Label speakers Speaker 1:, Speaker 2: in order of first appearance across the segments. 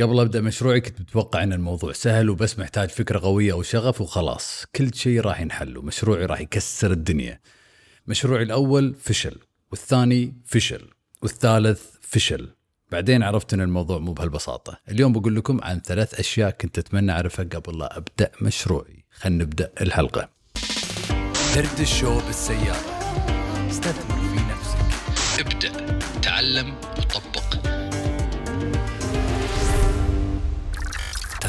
Speaker 1: قبل أبدأ مشروعي كنت متوقع إن الموضوع سهل وبس محتاج فكرة قوية أو شغف وخلاص. كل شيء راح ينحل ومشروعي راح يكسر الدنيا. مشروعي الأول فشل والثاني فشل والثالث فشل. بعدين عرفت إن الموضوع مو بهالبساطة. اليوم بقول لكم عن ثلاث أشياء كنت أتمنى أعرفها قبل لا أبدأ مشروعي. خلينا نبدأ الحلقة. درد الشو بالسيارة. استثمر في نفسك. ابدأ. تعلم.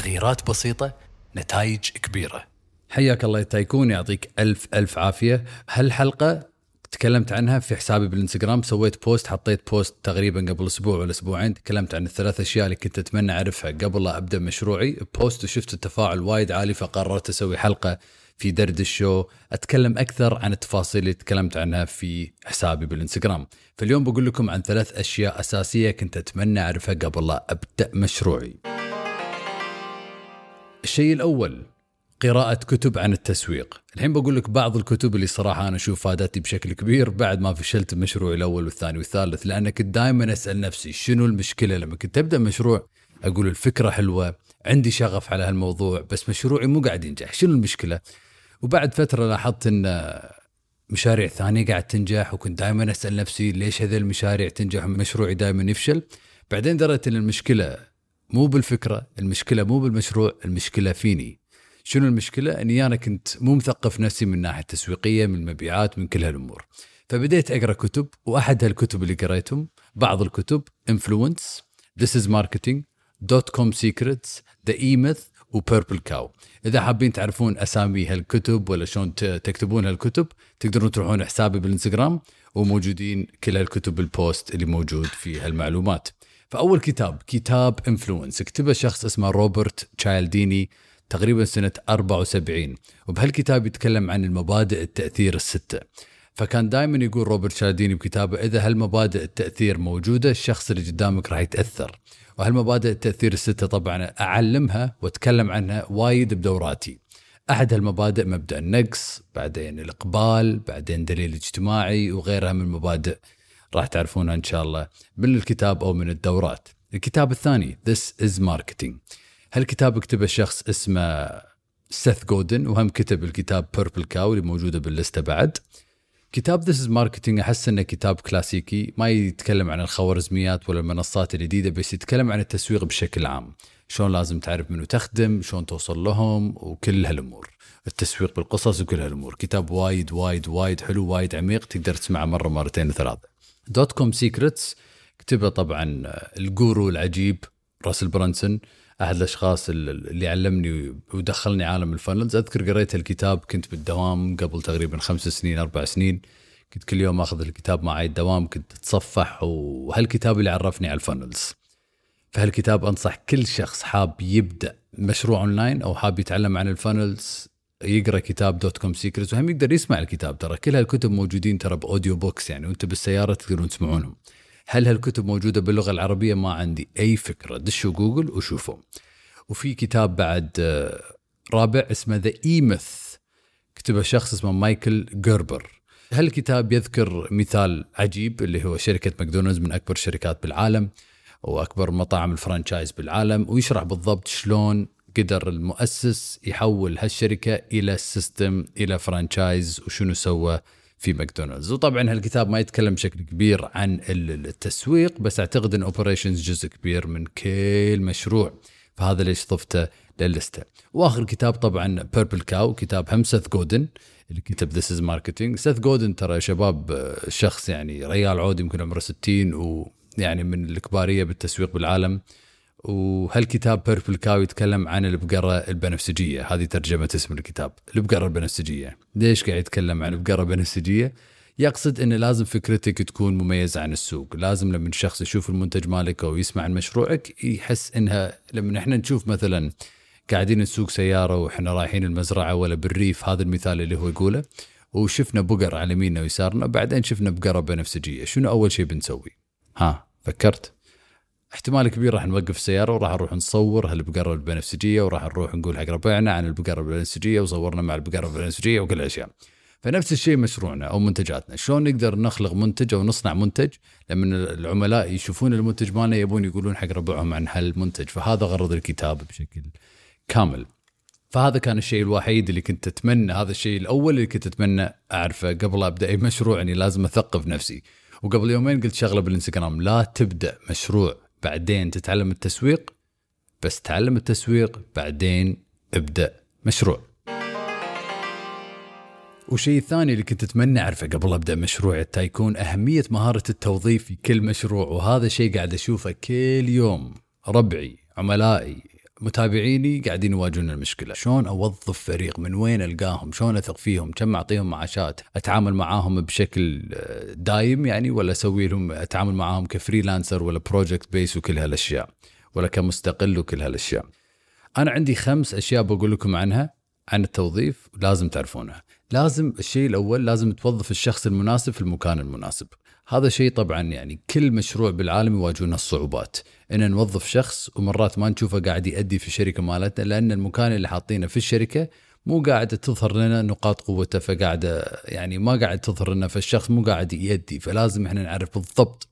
Speaker 1: تغييرات بسيطة نتائج كبيرة. حياك الله tycoon يعطيك ألف ألف عافية. هالحلقة تكلمت عنها في حسابي بالإنستغرام سويت post حطيت post تقريبا قبل أسبوع ولا أسبوعين تكلمت عن الثلاث أشياء اللي كنت أتمنى أعرفها قبل لا أبدأ مشروعي. post وشفت التفاعل وايد عالي فقررت أسوي حلقة في درد الشو. أتكلم أكثر عن التفاصيل اللي تكلمت عنها في حسابي بالإنستغرام. فاليوم بقول لكم عن ثلاث أشياء أساسية كنت أتمنى أعرفها قبل لا أبدأ مشروعي. الشيء الأول قراءة كتب عن التسويق. الحين بقول لك بعض الكتب اللي صراحة أنا أشوف فادتني بشكل كبير بعد ما فشلت المشروع الأول والثاني والثالث لأن كنت دائما أسأل نفسي شنو المشكلة؟ لما كنت أبدأ مشروع أقول الفكرة حلوة عندي شغف على هالموضوع بس مشروعي مو قاعد ينجح. شنو المشكلة؟ وبعد فترة لاحظت أن مشاريع ثانية قاعد تنجح وكنت دائما أسأل نفسي ليش هذه المشاريع تنجح ومشروعي دائما يفشل. بعدين دريت أن المشكلة مو بالفكرة المشكلة مو بالمشروع المشكلة فيني. شنو المشكلة؟ أني أنا كنت مو مثقف نفسي من ناحية تسويقية من المبيعات من كل هالأمور. فبديت أقرأ كتب وأحد هالكتب اللي قريتهم بعض الكتب Influence This is Marketing DotCom Secrets The E-Myth و Purple Cow إذا حابين تعرفون أسامي هالكتب ولا شلون تكتبون هالكتب تقدرون تروحون حسابي بالإنستغرام وموجودين كل هالكتب ال post اللي موجود فيه هالمعلومات. فأول كتاب كتاب Influence كتبه شخص اسمه روبرت تشالديني تقريبا سنة 74 وبهالكتاب يتكلم عن المبادئ التأثير الستة. فكان دائما يقول روبرت تشايلديني بكتابه إذا هالمبادئ التأثير موجودة الشخص اللي قدامك راح يتأثر. وهالمبادئ التأثير الستة طبعا أعلمها وأتكلم عنها وايد بدوراتي. أحد هالمبادئ مبدأ النقص بعدين الإقبال بعدين دليل اجتماعي وغيرها من المبادئ. راح تعرفونها إن شاء الله من الكتاب أو من الدورات. الكتاب الثاني This is Marketing. هالكتاب كتبه شخص اسمه سيث جودن وهم كتب الكتاب Purple Cow اللي موجودة باللستة بعد. كتاب This is Marketing أحس إنه كتاب كلاسيكي ما يتكلم عن الخوارزميات ولا المنصات الجديدة بس يتكلم عن التسويق بشكل عام. شلون لازم تعرف منو تخدم شلون توصل لهم وكل هالأمور. التسويق بالقصص وكل هالأمور. كتاب وايد وايد وايد حلو وايد عميق تقدر تسمعه مرة مرتين ثلاثة. DotCom Secrets كتبه طبعا ال guru العجيب راسل برانسون أحد الأشخاص اللي علمني ودخلني عالم ال funnels أذكر قريت الكتاب كنت بالدوام قبل تقريبا خمس سنين أربع سنين. كنت كل يوم آخذ الكتاب معي الدوام كنت أتصفح وهالكتاب اللي عرفني على ال funnels فهالكتاب أنصح كل شخص حاب يبدأ مشروع أونلاين أو حاب يتعلم عن ال funnels يقرأ كتاب DotCom Secrets وهم يقدر يسمع الكتاب ترى. كل هالكتب موجودين ترى ب audiobooks يعني وأنت بالسيارة تقدرون تسمعونهم. هل هالكتب موجودة باللغة العربية؟ ما عندي أي فكرة. دشوا جوجل وشوفوا. وفي كتاب بعد آه، رابع اسمه The E-Myth كتبه شخص اسمه مايكل جربر هالكتاب يذكر مثال عجيب اللي هو شركة ماكدونالدز من أكبر الشركات بالعالم وأكبر مطاعم ال franchise بالعالم ويشرح بالضبط شلون قدر المؤسس يحول هالشركة إلى system إلى franchise وشنو سوى في ماكدونالدز. وطبعا هالكتاب ما يتكلم بشكل كبير عن التسويق بس أعتقد إن operations جزء كبير من كل مشروع. فهذا ليش ضفته للستة وآخر كتاب طبعا Purple Cow كتاب هم سيث جودن اللي كتب This Is Marketing سيث جودن ترى شباب شخص يعني ريال عود يمكن عمره 60 ويعني من الكبارية بالتسويق بالعالم. وهالكتاب Purple Cow يتكلم عن البقرة البنفسجية. هذه ترجمة اسم الكتاب البقرة البنفسجية. ليش قاعد يتكلم عن البقرة البنفسجية؟ يقصد إن لازم فكرتك تكون مميزة عن السوق. لازم لما الشخص يشوف المنتج مالك أو يسمع عن مشروعك يحس إنها لما إحنا نشوف مثلا قاعدين نسوق سيارة وإحنا رايحين المزرعة ولا بالريف هذا المثال اللي هو يقوله. وشفنا بقر على يميننا ويسارنا بعدين شفنا بقرة بنفسجية. شنو أول شيء بنسوي؟ ها فكرت؟ احتمال كبير راح نوقف السياره وراح نروح نصور هالبقرة البنفسجية وراح نروح نقول حق ربعنا عن البقرة البنفسجية وصورنا مع البقرة البنفسجية وكل الأشياء. فنفس الشيء مشروعنا أو منتجاتنا. شلون نقدر نخلق منتج أو نصنع منتج لما العملاء يشوفون المنتج مالنا يبون يقولون حق ربعهم عن هالمنتج. فهذا غرض الكتاب بشكل كامل. فهذا كان الشيء الوحيد اللي كنت أتمنى هذا الشيء الأول اللي كنت أتمنى أعرفه قبل أبدأ أي مشروع اني لازم أثقف نفسي. وقبل يومين قلت شغلة بالإنستغرام لا تبدأ مشروع بعدين تتعلم التسويق بس تعلم التسويق بعدين ابدأ مشروع. والشيء الثاني اللي كنت أتمنى أعرفه قبل أبدأ مشروع حتى يكون أهمية مهارة التوظيف في كل مشروع وهذا شيء قاعد أشوفه كل يوم. ربعي عملائي متابعيني قاعدين يواجهون المشكلة، شلون أوظف فريق؟ من وين ألقاهم؟ شلون أثق فيهم؟ كم أعطيهم معاشات؟ أتعامل معاهم بشكل آه، دايم يعني ولا أسوي لهم أتعامل معاهم ك freelancer ولا project base وكل هالأشياء ولا كمستقل وكل هالأشياء. أنا عندي خمس أشياء بقول لكم عنها عن التوظيف لازم تعرفونها. لازم الشيء الأول لازم توظف الشخص المناسب في المكان المناسب. هذا شيء طبعا يعني كل مشروع بالعالم يواجهون الصعوبات. إن نوظف شخص ومرات ما نشوفه قاعد يأدي في الشركة مالتنا لأن المكان اللي حاطينه في الشركة مو قاعدة تظهر لنا نقاط قوته فقاعده يعني ما قاعد تظهر لنا فالشخص مو قاعد يأدي فلازم إحنا نعرف بالضبط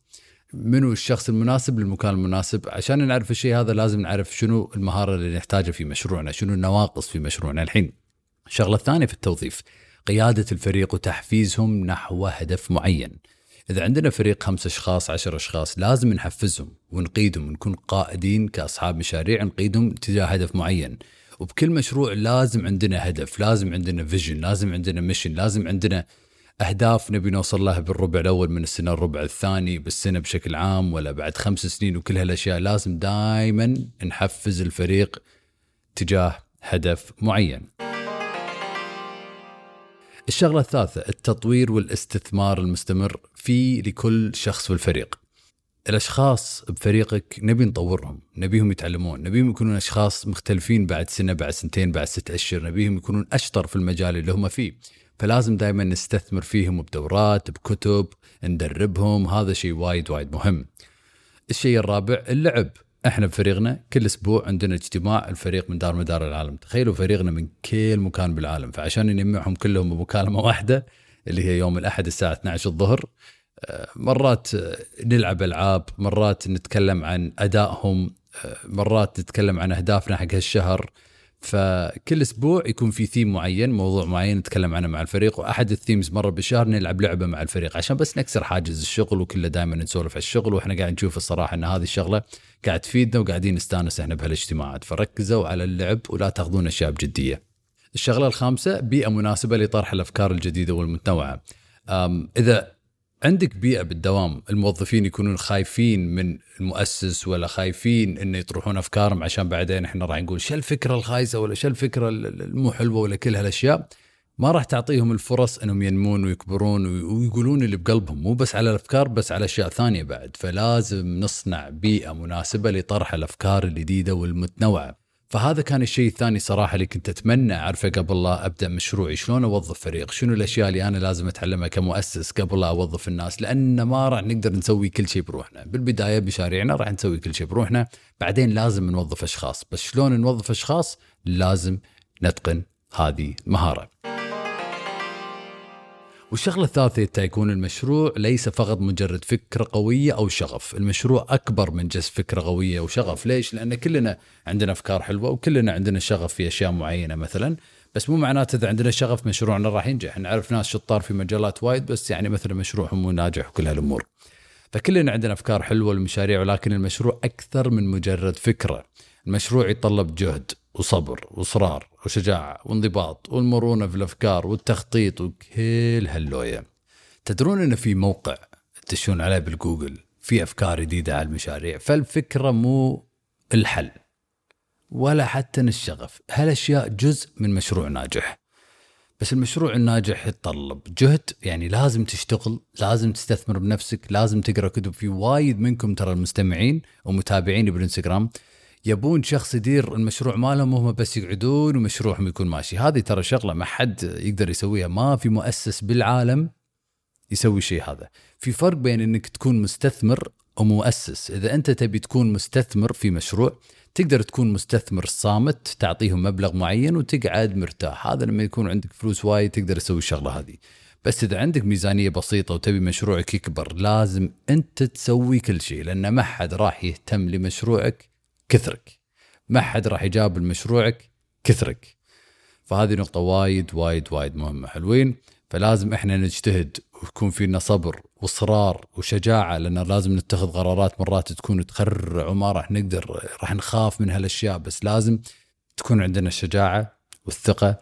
Speaker 1: منو الشخص المناسب للمكان المناسب. عشان نعرف الشيء هذا لازم نعرف شنو المهارة اللي نحتاجها في مشروعنا شنو النواقص في مشروعنا. الحين الشغله الثانية في التوظيف قيادة الفريق وتحفيزهم نحو هدف معين. إذا عندنا فريق خمس أشخاص عشر أشخاص لازم نحفزهم ونقيدهم ونكون قائدين كأصحاب مشاريع نقيدهم تجاه هدف معين. وبكل مشروع لازم عندنا هدف لازم عندنا vision لازم عندنا mission لازم عندنا أهداف نبي نوصل لها بالربع الأول من السنة الربع الثاني بالسنة بشكل عام ولا بعد خمس سنين وكل هالأشياء. لازم دائما نحفز الفريق تجاه هدف معين. الشغلة الثالثة التطوير والاستثمار المستمر في لكل شخص في الفريق الأشخاص بفريقك نبي نطورهم نبيهم يتعلمون نبيهم يكونون أشخاص مختلفين بعد سنة بعد سنتين بعد ست أشهر نبيهم يكونون أشطر في المجال اللي هم فيه. فلازم دائما نستثمر فيهم بدورات بكتب ندربهم هذا شيء وايد وايد مهم. الشيء الرابع اللعب. إحنا بفريقنا كل أسبوع عندنا اجتماع الفريق من دار مدار العالم. تخيلوا فريقنا من كل مكان بالعالم. فعشان نجمعهم كلهم بمكالمة واحدة اللي هي يوم الأحد الساعة 12 الظهر آه، مرات نلعب ألعاب مرات نتكلم عن أدائهم آه، مرات نتكلم عن أهدافنا حق هالشهر فكل أسبوع يكون في ثيم معين موضوع معين نتكلم عنه مع الفريق وأحد الثيمز مرة بالشهر نلعب لعبة مع الفريق عشان بس نكسر حاجز الشغل وكله دائما نسولف على الشغل وإحنا قاعد نشوف الصراحة إن هذه الشغلة قاعد تفيدنا وقاعدين نستانس إحنا بهالاجتماعات فركزوا على اللعب ولا تأخذون أشياء بجدية. الشغلة الخامسة بيئة مناسبة لطرح الأفكار الجديدة والمتنوعة. إذا عندك بيئة بالدوام الموظفين يكونون خايفين من المؤسس ولا خايفين إنه يطرحون أفكارهم عشان بعدين إحنا راح نقول شو الفكرة الخايسة ولا شو الفكرة المو حلوة ولا كل هالأشياء؟ ما راح تعطيهم الفرص إنهم ينمون ويكبرون ويقولون اللي بقلبهم مو بس على الأفكار بس على أشياء ثانية بعد. فلازم نصنع بيئة مناسبة لطرح الأفكار الجديدة والمتنوعة. فهذا كان الشيء الثاني صراحة اللي كنت أتمنى أعرفه قبل لا أبدأ مشروعي. شلون أوظف فريق؟ شنو الأشياء اللي أنا لازم أتعلمها كمؤسس قبل لا أوظف الناس؟ لأن ما راح نقدر نسوي كل شيء بروحنا. بالبداية بشاريعنا راح نسوي كل شيء بروحنا. بعدين لازم نوظف أشخاص. بس شلون نوظف أشخاص؟ لازم نتقن هذه المهارة. والشغلة الثالثة يكون المشروع ليس فقط مجرد فكرة قوية أو شغف، المشروع أكبر من جس فكرة قوية وشغف، ليش؟ لأن كلنا عندنا أفكار حلوة وكلنا عندنا شغف في أشياء معينة مثلا، بس مو معناته إذا عندنا شغف مشروعنا راح ينجح، نعرف ناس شطار في مجالات وايد بس يعني مثلا مشروعهم مو ناجح وكل هالأمور. فكلنا عندنا أفكار حلوة والمشاريع ولكن المشروع أكثر من مجرد فكرة، المشروع يتطلب جهد وصبر وإصرار. وشجاعة وانضباط والمرونة في الأفكار والتخطيط وكل هاللوية. تدرون إن في موقع تشون عليه بالجوجل في أفكار جديدة على المشاريع فالفكرة مو الحل ولا حتى الشغف. هالأشياء جزء من مشروع ناجح. بس المشروع الناجح يتطلب جهد يعني لازم تشتغل لازم تستثمر بنفسك لازم تقرأ كتب. في وايد منكم ترى المستمعين ومتابعيني بالانستغرام يبون شخص يدير المشروع مالهم وهم بس يقعدون ومشروعهم يكون ماشي. هذه ترى شغلة ما حد يقدر يسويها. ما في مؤسس بالعالم يسوي شيء هذا. في فرق بين إنك تكون مستثمر ومؤسس. إذا أنت تبي تكون مستثمر في مشروع تقدر تكون مستثمر صامت تعطيهم مبلغ معين وتقعد مرتاح. هذا لما يكون عندك فلوس وايد تقدر تسوي الشغلة هذه. بس إذا عندك ميزانية بسيطة وتبي مشروعك يكبر لازم أنت تسوي كل شيء. لأن ما حد راح يهتم لمشروعك كثرك. ما حد راح يجابل مشروعك كثرك. فهذه نقطة وايد وايد وايد مهمة. حلوين؟ فلازم إحنا نجتهد ويكون فينا صبر واصرار وشجاعة لأن لازم نتخذ قرارات مرات تكون تخرع وما راح نقدر راح نخاف من هالأشياء. بس لازم تكون عندنا الشجاعة والثقة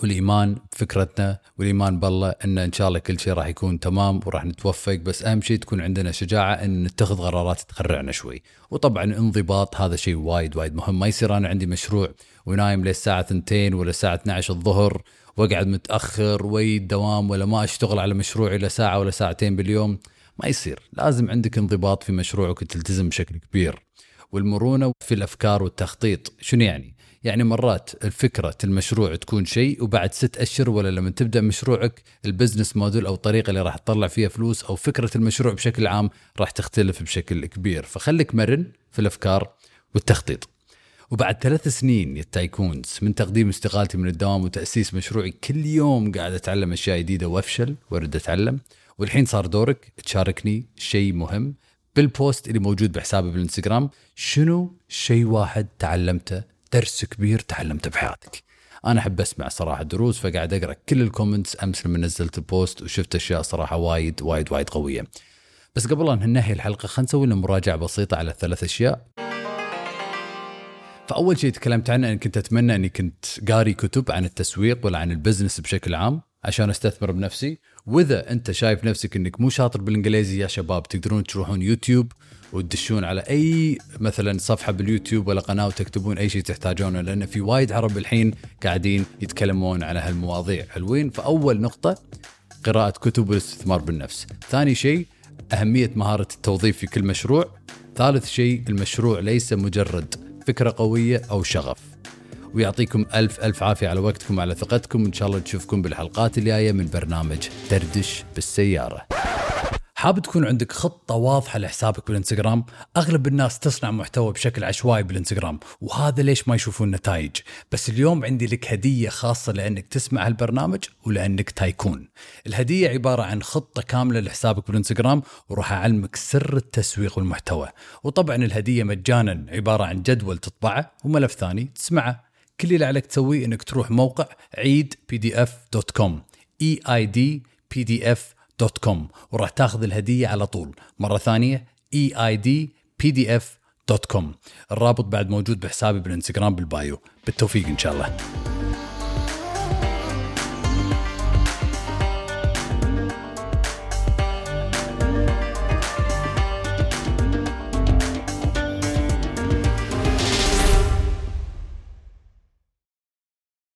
Speaker 1: والإيمان بفكرتنا والإيمان بالله إن إن شاء الله كل شيء راح يكون تمام وراح نتوفق. بس أهم شيء تكون عندنا شجاعة إن نتخذ قرارات تخرعنا شوي. وطبعا انضباط هذا شيء وايد وايد مهم. ما يصير أنا عندي مشروع ونايم للساعه 2 ولا الساعة 12 الظهر وأقعد متأخر وأيي الدوام ولا ما أشتغل على مشروعي إلا ساعة ولا ساعتين باليوم. ما يصير. لازم عندك انضباط في مشروعك وتلتزم بشكل كبير. والمرونة في الأفكار والتخطيط. شنو يعني؟ يعني مرات الفكرة المشروع تكون شيء وبعد ست أشهر ولا لما تبدأ مشروعك ال business model أو الطريقة اللي راح تطلع فيها فلوس أو فكرة المشروع بشكل عام راح تختلف بشكل كبير. فخليك مرن في الأفكار والتخطيط. وبعد ثلاث سنين يا tycoons من تقديم استقالتي من الدوام وتأسيس مشروعي كل يوم قاعد أتعلم أشياء جديدة وأفشل وأرد أتعلم. والحين صار دورك تشاركني شيء مهم بال post اللي موجود بحسابي بالإنستغرام. شنو شيء واحد تعلمته درس كبير تعلمته بحياتك. أنا أحب أسمع صراحة دروس فقاعد أقرأ كل ال comments أمس لما نزلت ال post وشفت أشياء صراحة وايد وايد وايد قوية. بس قبل ان ننهي الحلقة خلينا نسوي لنا مراجعة بسيطة على ثلاث أشياء. فأول شيء تكلمت عنه اني كنت أتمنى أني كنت قاري كتب عن التسويق ولا عن ال business بشكل عام. عشان أستثمر بنفسي. وإذا أنت شايف نفسك إنك مو شاطر بالإنجليزي يا شباب تقدرون تروحون يوتيوب وتدشون على أي مثلا صفحة باليوتيوب ولا قناة وتكتبون أي شيء تحتاجونه لأن في وايد عرب الحين قاعدين يتكلمون على هالمواضيع حلوين. فأول نقطة قراءة كتب والاستثمار بالنفس. ثاني شيء أهمية مهارة التوظيف في كل مشروع. ثالث شيء المشروع ليس مجرد فكرة قوية أو شغف. ويعطيكم ألف ألف عافية على وقتكم وعلى ثقتكم. إن شاء الله نشوفكم بالحلقات الجاية من برنامج دردش بالسيارة. حاب تكون عندك خطة واضحة لحسابك بالإنستغرام؟ أغلب الناس تصنع محتوى بشكل عشوائي بالإنستغرام وهذا ليش ما يشوفون نتائج؟ بس اليوم عندي لك هدية خاصة لأنك تسمع هالبرنامج ولأنك tycoon. الهدية عبارة عن خطة كاملة لحسابك بالإنستغرام وراح أعلمك سر التسويق والمحتوى. وطبعا الهدية مجانا عبارة عن جدول تطبعه وملف ثاني تسمعه. كل اللي عليك تسويه إنك تروح موقع عيد PDF dot com E I D PDF dot com وراح تاخذ الهدية على طول. مرة ثانية E I D PDF dot com الرابط بعد موجود بحسابي بالإنستغرام بال bio. بالتوفيق إن شاء الله.